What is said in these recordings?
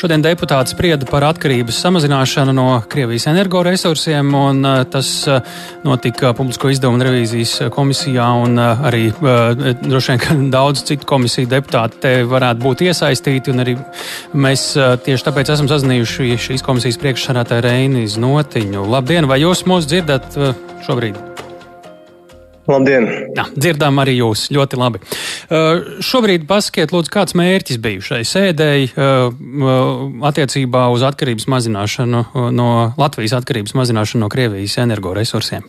Šodien deputāti sprieda par atkarības samazināšanu no Krievijas energoresursiem, un tas notika Publisko izdevumu revīzijas komisijā, un arī droši vien, ka daudz citu komisiju deputāti te varētu būt iesaistīti, un arī mēs tieši tāpēc esam sazinājuši šīs komisijas priekšsarātāju Reini Znotiņu. Labdien, vai jūs mūs dzirdat šobrīd? Labdien! Jā, dzirdām arī jūs ļoti labi. Uh, šobrīd pasakiet, lūdzu, kāds mērķis bija šai sēdēji uh, uh, attiecībā uz atkarības mazināšanu uh, no Latvijas atkarības mazināšanu no Krievijas energoresursiem?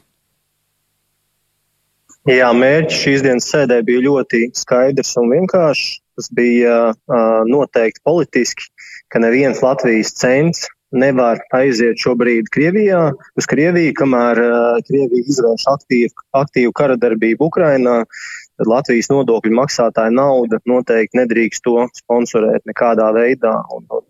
Jā, mērķis šīs dienas sēdē bija ļoti skaidrs un vienkāršs. Tas bija uh, noteikti politiski, ka neviens Latvijas cents nevar aiziet šobrīd Krievijā, uz Krieviju, kamēr Krievija izvērš aktīvu, aktīvu kara darbību Ukrainā. Latvijas nodokļu maksātāja nauda noteikti nedrīkst to sponsorēt nekādā veidā. Un, un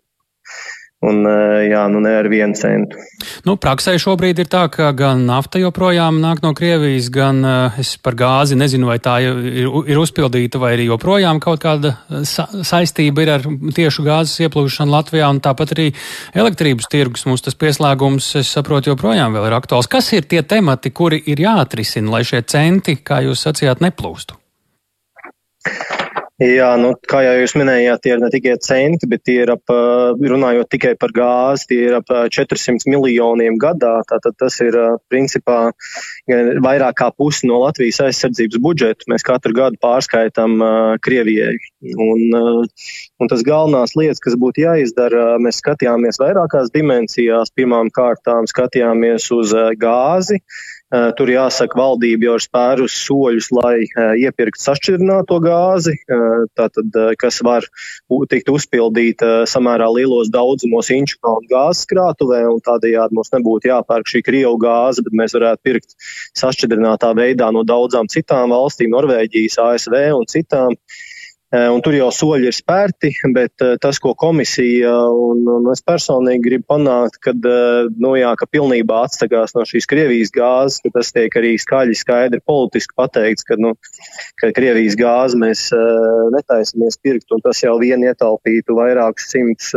Un, eh, jā, nu ne ar vienu centu. Nu, praksē šobrīd ir tā, ka gan nafta joprojām nāk no Krievijas, gan uh, es par gāzi nezinu, vai tā ir, ir uzpildīta, vai arī joprojām kaut kāda eh, sa saistība ir ar tiešu gāzes ieplūšanu Latvijā, un tāpat arī elektrības tirgus mums tas pieslēgums, es saprotu, joprojām vēl ir aktuāls. Kas ir tie temati, kuri ir jāatrisina, lai šie centi, kā jūs sacījāt, neplūstu? Jā, nu, kā jau jūs minējāt, tie ir ne tikai centi, bet tie ir ap, runājot tikai par gāzi, tie ir ap 400 miljoniem gadā. Tātad tas ir principā vairāk kā pusi no Latvijas aizsardzības budžeta. Mēs katru gadu pārskaitām Krievijai. Un, un tas galvenās lietas, kas būtu jāizdara, mēs skatījāmies vairākās dimensijās. Pirmām kārtām skatījāmies uz gāzi. Eh, tur jāsaka, valdība jau ir spērus soļus, lai eh, iepirktu sašķirināto gāzi, eh, tātad, kas var tikt uzpildīta samērā lielos daudzumos Inčukalnu gāzes krātuvē, un tādējādi mums nebūtu jāpērk šī Krievu gāze, bet mēs varētu pirkt sašķidrinātā veidā no daudzām citām valstīm, Norvēģijas, ASV un citām. Uh, un tur jau soļi ir spērti, bet eh, tas, ko komisija un, un es personīgi gribu panākt, kad, eh, nu jā, ka pilnībā atsakās no šīs Krievijas gāzes, ka tas tiek arī skaļi skaidri politiski pateikts, ka, nu, ka Krievijas gāzi mēs netaisamies pirkt, un tas jau vien ietaupītu vairākus simtus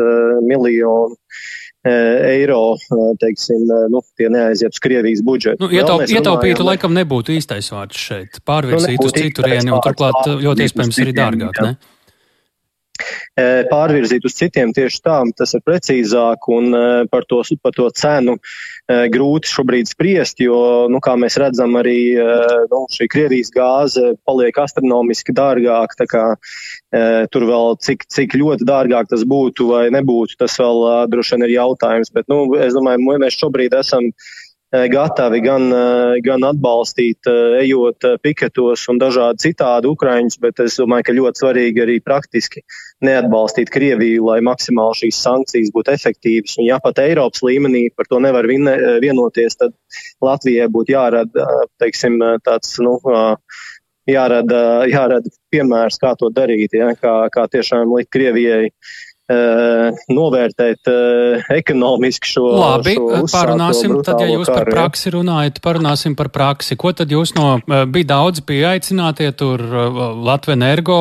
miljonu eiro, teiksim, nu, tie neaiziet uz Krievijas budžetu. Nu, ietaup, ietaupītu runājam, laikam nebūtu īstais vārds šeit. Pārvirzīt nu, uz citurieni un turklāt ļoti iespējams arī dārgāk, ne? Pārvirzīt uz citiem tieši tā, tas ir precīzāk un par to, par to cenu grūti šobrīd spriest, jo, nu, kā mēs redzam, arī nu, šī Krievijas gāze paliek astronomiski dārgāk, tā kā tur vēl cik, cik ļoti dārgāk tas būtu vai nebūtu, tas vēl droši vien ir jautājums, bet, nu, es domāju, mēs šobrīd esam Eh, gatavi gan, eh, gan atbalstīt, eh, ejot piketos un dažādi citādi Ukraiņus, bet es domāju, ka ļoti svarīgi arī praktiski neatbalstīt Krieviju, lai maksimāli šīs sankcijas būtu efektīvas. Un ja pat Eiropas līmenī par to nevar vienoties, tad Latvijai būtu jārada, teiksim, tāds, nu, jārada, jārada piemērs, kā to darīt, ja, kā, kā tiešām likt Krievijai novērtēt uh, ekonomiski šo. Labi, šo parunāsim, tad, ja jūs par praksi runājat, parunāsim par praksi. Ko tad jūs no, uh, bija daudz pieaicinātie tur Latvijas energo,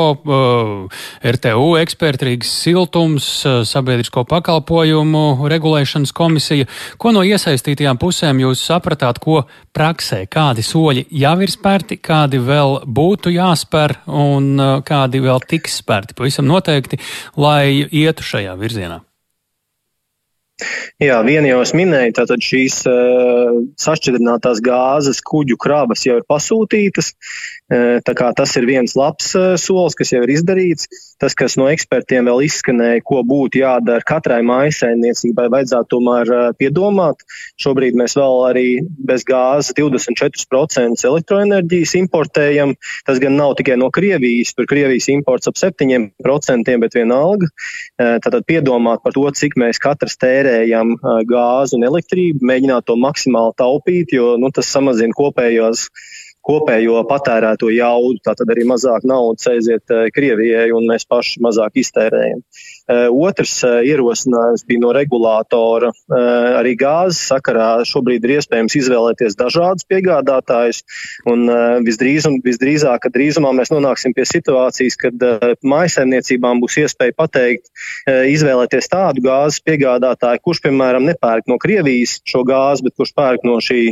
RTU eksperti, Rīgas siltums, sabiedrisko pakalpojumu regulēšanas komisija. Ko no iesaistītajām pusēm jūs sapratāt, ko praksē, kādi soļi jau ir spērti, kādi vēl būtu jāspēr un kādi vēl tiks spērti? Pavisam noteikti, lai iet ietu šajā virzienā? Jā, viena jau es minēju, tātad šīs uh, sašķidrinātās gāzes kuģu krāvas jau ir pasūtītas. Tas ir viens labs solis, kas jau ir izdarīts. Tas, kas no ekspertiem vēl izskanēja, ko būtu jādara katrai mājasēmniecībai, vajadzētu tomēr piedomāt. Šobrīd mēs vēl arī bez gāzes 24% elektroenerģijas importējam. Tas gan nav tikai no Krievijas, tur Krievijas imports ap 7%, bet vienalga. Tātad piedomāt par to, cik mēs katrs tērējam gāzi un elektrību, mēģināt to maksimāli taupīt, jo nu, tas samazina kopējos kopējo patērēto jaudu. Tātad arī mazāk naudas aiziet Krievijai un mēs paši mazāk iztērējam. Otrs ierosinājums bija no regulātora. Arī gāzes sakarā šobrīd ir iespējams izvēlēties dažādus piegādātājus. Un visdrīz, visdrīzāk, ka drīzumā mēs nonāksim pie situācijas, kad mājasēmniecībām būs iespēja pateikt, izvēlēties tādu gāzes piegādātāju, kurš, piemēram, nepērk no Krievijas šo gāzi, bet kurš pērk no šī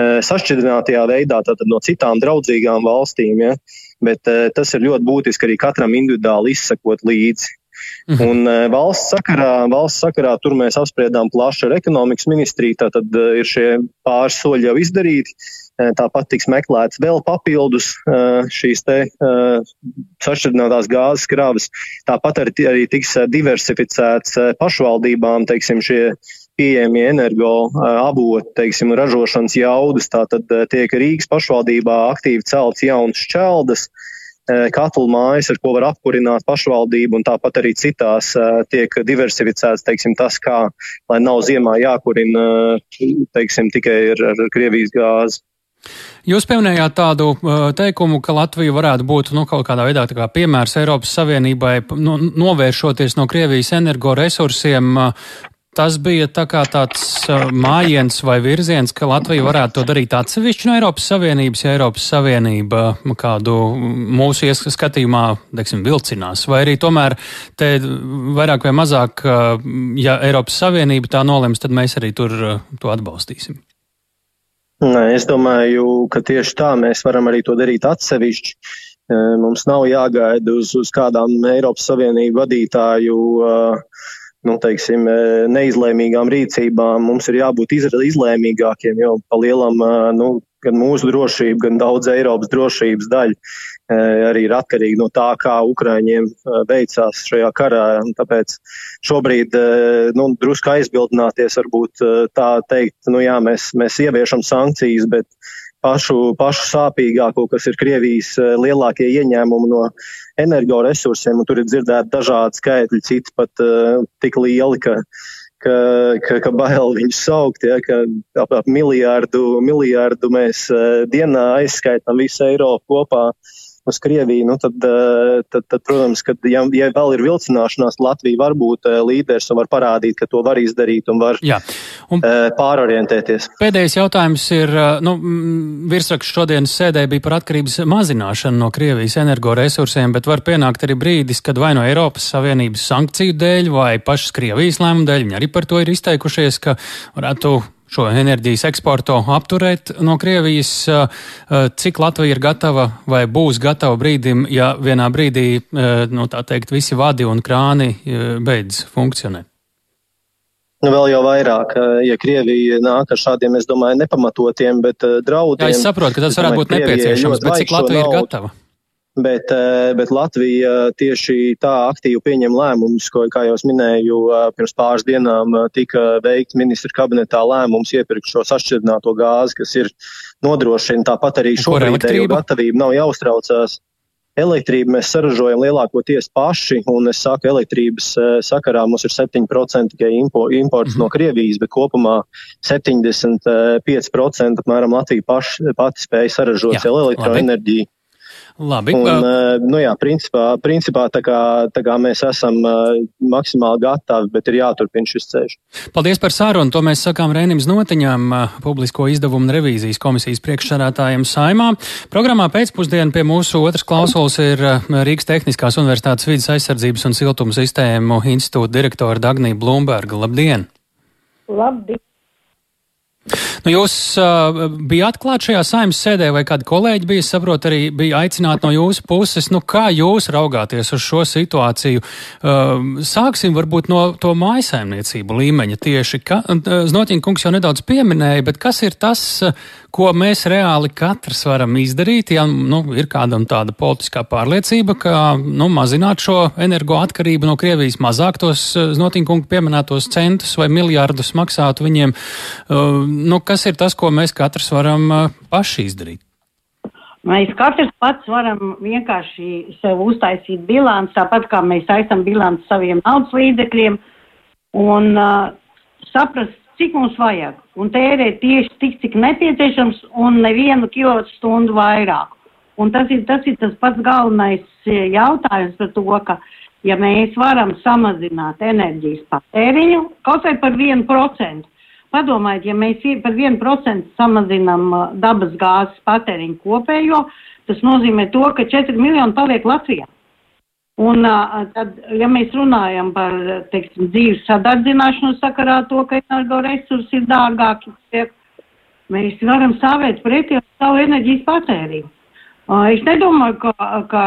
sašķidrinātajā veidā, no citām draudzīgām valstīm. Ja? Bet tas ir ļoti būtiski arī katram individuāli izsekot līdzi. Mhm. Un valsts sakarā, valsts sakarā tur mēs apspriedām plaši ar ekonomikas ministriju, tātad ir šie pāris soļi jau izdarīti. Tāpat tiks meklēts vēl papildus šīs te sašķidrinātās gāzes krāvas. Tāpat arī, arī tiks diversificēts pašvaldībām, teiksim, šie pieejamie energo avoti, teiksim, ražošanas jaudas. Tātad tiek Rīgas pašvaldībā aktīvi celts jauns šķeldas, katlu mājas, ar ko var apkurināt pašvaldību, un tāpat arī citās tiek diversificēts, teiksim, tas, kā, lai nav ziemā jākurina, teiksim, tikai ar, ar Krievijas gāzi. Jūs pieminējāt tādu teikumu, ka Latvija varētu būt nu, kaut kādā veidā kā piemērs Eiropas Savienībai, nu, novēršoties no Krievijas energoresursiem. Tas bija tā tāds uh, mājiens vai virziens, ka Latvija varētu to darīt atsevišķi no Eiropas Savienības, ja Eiropas Savienība kādu mūsu ieskatījumā, teiksim, vilcinās. Vai arī tomēr te vairāk vai mazāk, uh, ja Eiropas Savienība tā nolems, tad mēs arī tur uh, to atbalstīsim. Nē, es domāju, ka tieši tā mēs varam arī to darīt atsevišķi. Mums nav jāgaida uz, uz kādām Eiropas Savienību vadītāju uh, nu, teiksim, e, neizlēmīgām rīcībām. Mums ir jābūt izlēmīgākiem, jo pa lielam nu, gan mūsu drošība, gan daudz Eiropas drošības daļa e, arī ir atkarīga no tā, kā Ukraiņiem veicās šajā karā. Tāpēc šobrīd nu, drusku aizbildināties, varbūt tā teikt, nu jā, mēs, mēs ieviešam sankcijas, bet pašu, pašu sāpīgāko, kas ir Krievijas lielākie ieņēmumi no energoresursiem, un tur ir dzirdēti dažādi skaitļi, citi pat uh, tik lieli, ka, ka, ka, ka bail viņus saukt, ja, ka ap, ap miljārdu, miljārdu mēs uh, dienā aizskaitam visu Eiropu kopā. Uh, uz Krieviju, nu tad, eh, tad, tad protams, ka ja, ja vēl ir vilcināšanās, Latvija var būt eh, līderis un var parādīt, ka to var izdarīt un var Jā. un eh, pārorientēties. Pēdējais jautājums ir, nu, virsraksts šodienas sēdē bija par atkarības mazināšanu no Krievijas energoresursiem, bet var pienākt arī brīdis, kad vai no Eiropas Savienības sankciju dēļ vai pašas Krievijas lēmumu dēļ, viņi arī par to ir izteikušies, ka varētu šo enerģijas eksportu apturēt no Krievijas. Eh, eh, cik Latvija ir gatava vai būs gatava brīdim, ja vienā brīdī, eh, nu, tā teikt, visi vadi un krāni beidz funkcionēt? Nu, vēl jau vairāk, ja Krievija nāk ar šādiem, es domāju, nepamatotiem, bet draudiem. Jā, es saprotu, ka tas varētu būt nepieciešams, bet cik Latvija ir gatava? Bet, eh, bet Latvija tieši tā aktīvi pieņem lēmumus, ko, kā jau minēju, eh, pirms pāris dienām eh, tika veikts ministra kabinetā lēmums iepirkt šo sašķidrināto gāzi, kas ir nodrošina. Tāpat arī šobrīd gatavība nav jāuztraucās. Elektrību mēs saražojam lielākoties paši, un es saku, elektrības sakarā mums ir 7% tikai imports mm -hmm. no Krievijas, bet kopumā 75% apmēram Latvija paši, pati spēja saražot jā, elektroenerģiju. Labi. Labi. Un, uh, nu jā, principā, principā tā, kā, tā kā mēs esam uh, maksimāli gatavi, bet ir jāturpina šis ceļš. Paldies par sarunu. To mēs sakām Rēnim Znotiņam, uh, publisko izdevumu un revīzijas komisijas priekšsādātājiem Saimā. Programmā pēcpusdienā pie mūsu otras klausulas ir Rīgas Tehniskās Universitātes vidas aizsardzības un siltuma sistēmu institūta direktora Dagnija Blumberga. Labdien! Labdien! Nu, jūs uh, bijāt klāt šajā saimnes sēdē, vai kādi kolēģi bija, saprot, arī bija aicināti no jūsu puses. Nu, kā jūs raugāties uz šo situāciju? Uh, sāksim varbūt no to mājasēmniecību līmeņa tieši. Ka, uh, Znotiņa kungs jau nedaudz pieminēja, bet kas ir tas, uh, ko mēs reāli katrs varam izdarīt, ja nu, ir kādam tāda politiskā pārliecība, ka nu, mazināt šo energoatkarību no Krievijas, mazāk tos Znotiņa kunga pieminētos centus vai miljārdus maksātu viņiem. Uh, nu, kas ir tas, ko mēs katrs varam uh, paši izdarīt? Mēs katrs pats varam vienkārši sev uztaisīt bilanci, tāpat kā mēs taisam bilanci saviem naudas līdzekļiem un uh, saprast, cik mums vajag, un tērēt tieši tik, cik nepieciešams, un nevienu kilovatstundu vairāk. Un tas ir, tas ir tas pats galvenais e, jautājums par to, ka, ja mēs varam samazināt enerģijas patēriņu kaut vai par vienu procentu, padomājiet, ja mēs par vienu procentu samazinām e, dabas gāzes patēriņu kopējo, tas nozīmē to, ka 4 miljoni paliek Latvijā. Un tad, ja mēs runājam par, teiksim, dzīves sadardzināšanu sakarā to, ka energoresursi ir dārgāki, mēs varam stāvēt pretī savu enerģijas patēriņu. Es nedomāju, ka, ka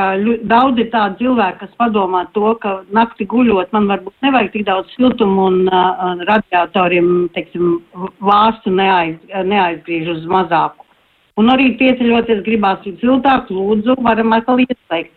daudz ir tādu cilvēku, kas padomā to, ka nakti guļot man varbūt nevajag tik daudz siltumu un uh, radiatoriem, teiksim, vārstu neaiz, neaizgriež uz mazāku. Un arī pieceļoties gribās siltāk, lūdzu, varam atkal ieslēgt.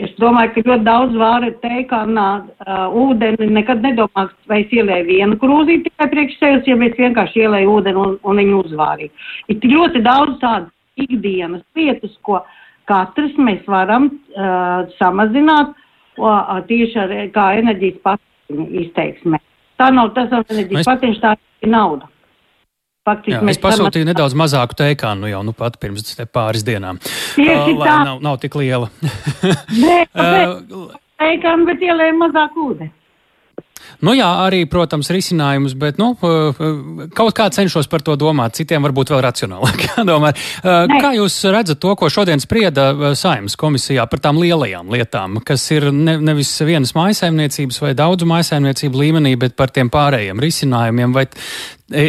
Es domāju, ka ļoti daudz vāra teikānā uh, ūdeni nekad nedomās, vai es ielēju vienu krūzīti tikai priekš sevis, ja es vienkārši ielēju ūdeni un, un viņu uzvārīju. Ir ļoti daudz tādas ikdienas lietas, ko katrs mēs varam uh, samazināt uh, tieši ar kā enerģijas patēriņa izteiksmē. Tā nav tas enerģijas mēs... patēriņš, tā ir nauda. Faktiski Jā, es pasūtīju nedaudz mazāku teikānu jau nu pat pirms pāris dienām. Tieši uh, tā. Nav, nav tik liela. Nē, teikānu, bet ielēja mazāk ūdeni. Nu jā, arī, protams, risinājums, bet, nu, kaut kā cenšos par to domāt, citiem varbūt vēl racionālāk jādomā. Kā jūs redzat to, ko šodien sprieda Saimnes komisijā par tām lielajām lietām, kas ir ne, nevis vienas mājasaimniecības vai daudzu mājasaimniecību līmenī, bet par tiem pārējiem risinājumiem, vai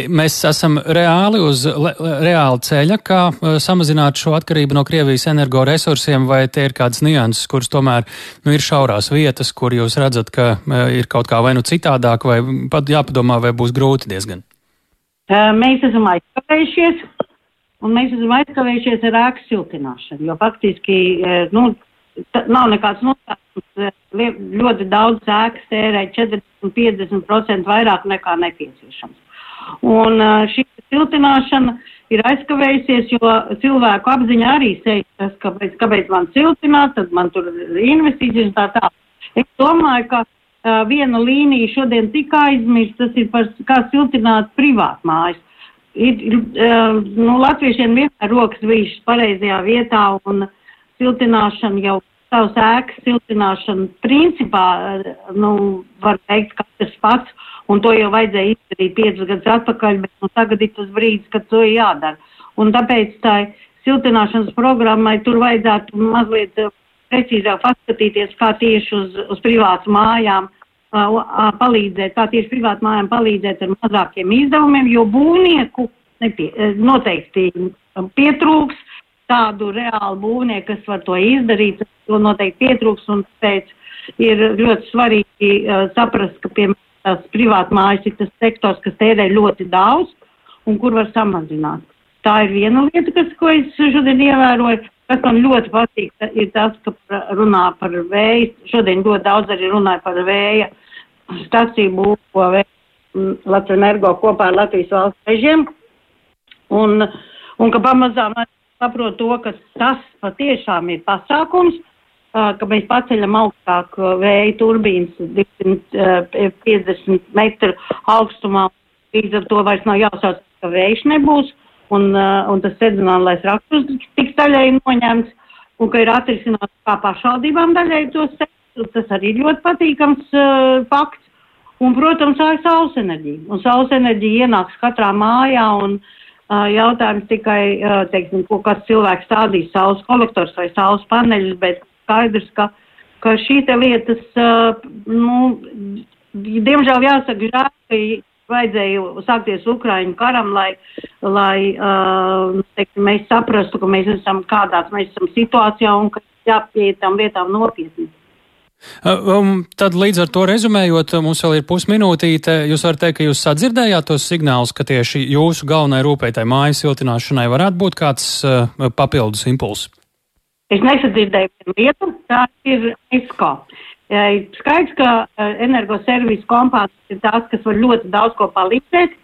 mēs esam reāli uz le, reāli ceļa, kā uh, samazināt šo atkarību no Krievijas energoresursiem, vai tie ir kādas nianses, kuras tomēr nu, ir šaurās vietas, kur jūs redzat, ka uh, ir kaut kā vai nu citādāk, vai pat jāpadomā, vai būs grūti diezgan? Mēs esam aizkavējušies, un mēs esam aizkavējušies ar ēku siltināšanu, jo faktiski, nu, nav nekāds noslēpums, ļoti daudz ēkas tērē 40-50% vairāk nekā nepieciešams. Un šī siltināšana ir aizkavējusies, jo cilvēku apziņa arī sēž tas, kāpēc, kāpēc man siltināt, tad man tur investīcijas un tā tā. Es domāju, ka uh, viena līnija šodien tika aizmirst, tas ir par kā siltināt privātu mājas. Ir, uh, nu, latviešiem vienmēr rokas bijušas pareizajā vietā un siltināšana jau savas ēkas siltināšana principā, nu, var teikt, katrs pats un to jau vajadzēja izdarīt piecus gadus atpakaļ, bet nu, tagad ir tas brīdis, kad to ir jādara. Un tāpēc tā siltināšanas programmai tur vajadzētu mazliet eh, precīzāk paskatīties, kā tieši uz, uz privātu mājām uh, palīdzēt, kā tieši privātu mājām palīdzēt ar mazākiem izdevumiem, jo būvnieku nepie, eh, noteikti pietrūks tādu reālu būvnieku, kas var to izdarīt, to noteikti pietrūks, un tāpēc ir ļoti svarīgi uh, saprast, ka, piemēram, tās privātmājas ir tas sektors, kas tērē ļoti daudz un kur var samazināt. Tā ir viena lieta, kas, ko es šodien ievēroju. Kas man ļoti patīk, ir tas, ka runā par vēju. Šodien ļoti daudz arī runāja par vēja staciju būvo Latvijas energo kopā ar Latvijas valsts režiem. Un, un ka pamazām saprot to, ka tas patiešām ir pasākums, ka mēs paceļam augstāk vēja turbīnas 250 metru augstumā. Līdz ar to vairs nav jāsauc, ka vējš nebūs, un, un tas sezonālais raksturs tiks daļai noņemts, un ka ir atrisināts kā pašvaldībām daļai tos sektorus. Tas arī ir ļoti patīkams uh, fakts. Un, protams, tā ir saules enerģija. Un saules enerģija ienāks katrā mājā, un uh, jautājums tikai, uh, teiksim, ko kāds cilvēks stādīs saules kolektors vai saules paneļus, bet skaidrs, ka, ka šī te lietas, nu, diemžēl jāsaka, žēl, ka vajadzēja sākties Ukraiņu karam, lai, lai uh, teiksim, mēs saprastu, ka mēs esam kādās mēs esam situācijā un ka jāpieiet tam lietām nopietni. Um, tad līdz ar to rezumējot, mums vēl ir pusminūtīte. Jūs varat teikt, ka jūs sadzirdējāt tos signālus, ka tieši jūsu galvenai rūpētai mājas siltināšanai varētu būt kāds uh, papildus impulss. Es nesadzirdēju vienu lietu, tā ir ISKO. Skaidrs, ka e, energoservisu kompānijas ir tās, kas var ļoti daudz ko palīdzēt,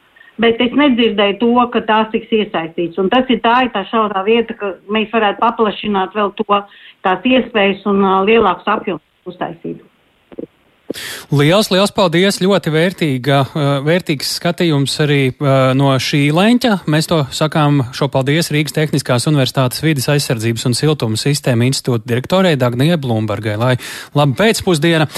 bet es nedzirdēju to, ka tās tiks iesaistīts. Un tas ir tā, ir tā šaurā vieta, ka mēs varētu paplašināt vēl to tās iespējas un uh, lielākus apjomus uztaisīt. Liels, liels paldies! Ļoti vērtīga, vērtīgs skatījums arī no šī leņķa. Mēs to sakām šo paldies Rīgas Tehniskās Universitātes vidas aizsardzības un siltuma sistēma institūta direktorei Dagnijai Blumbergai. Lai laba pēcpusdiena!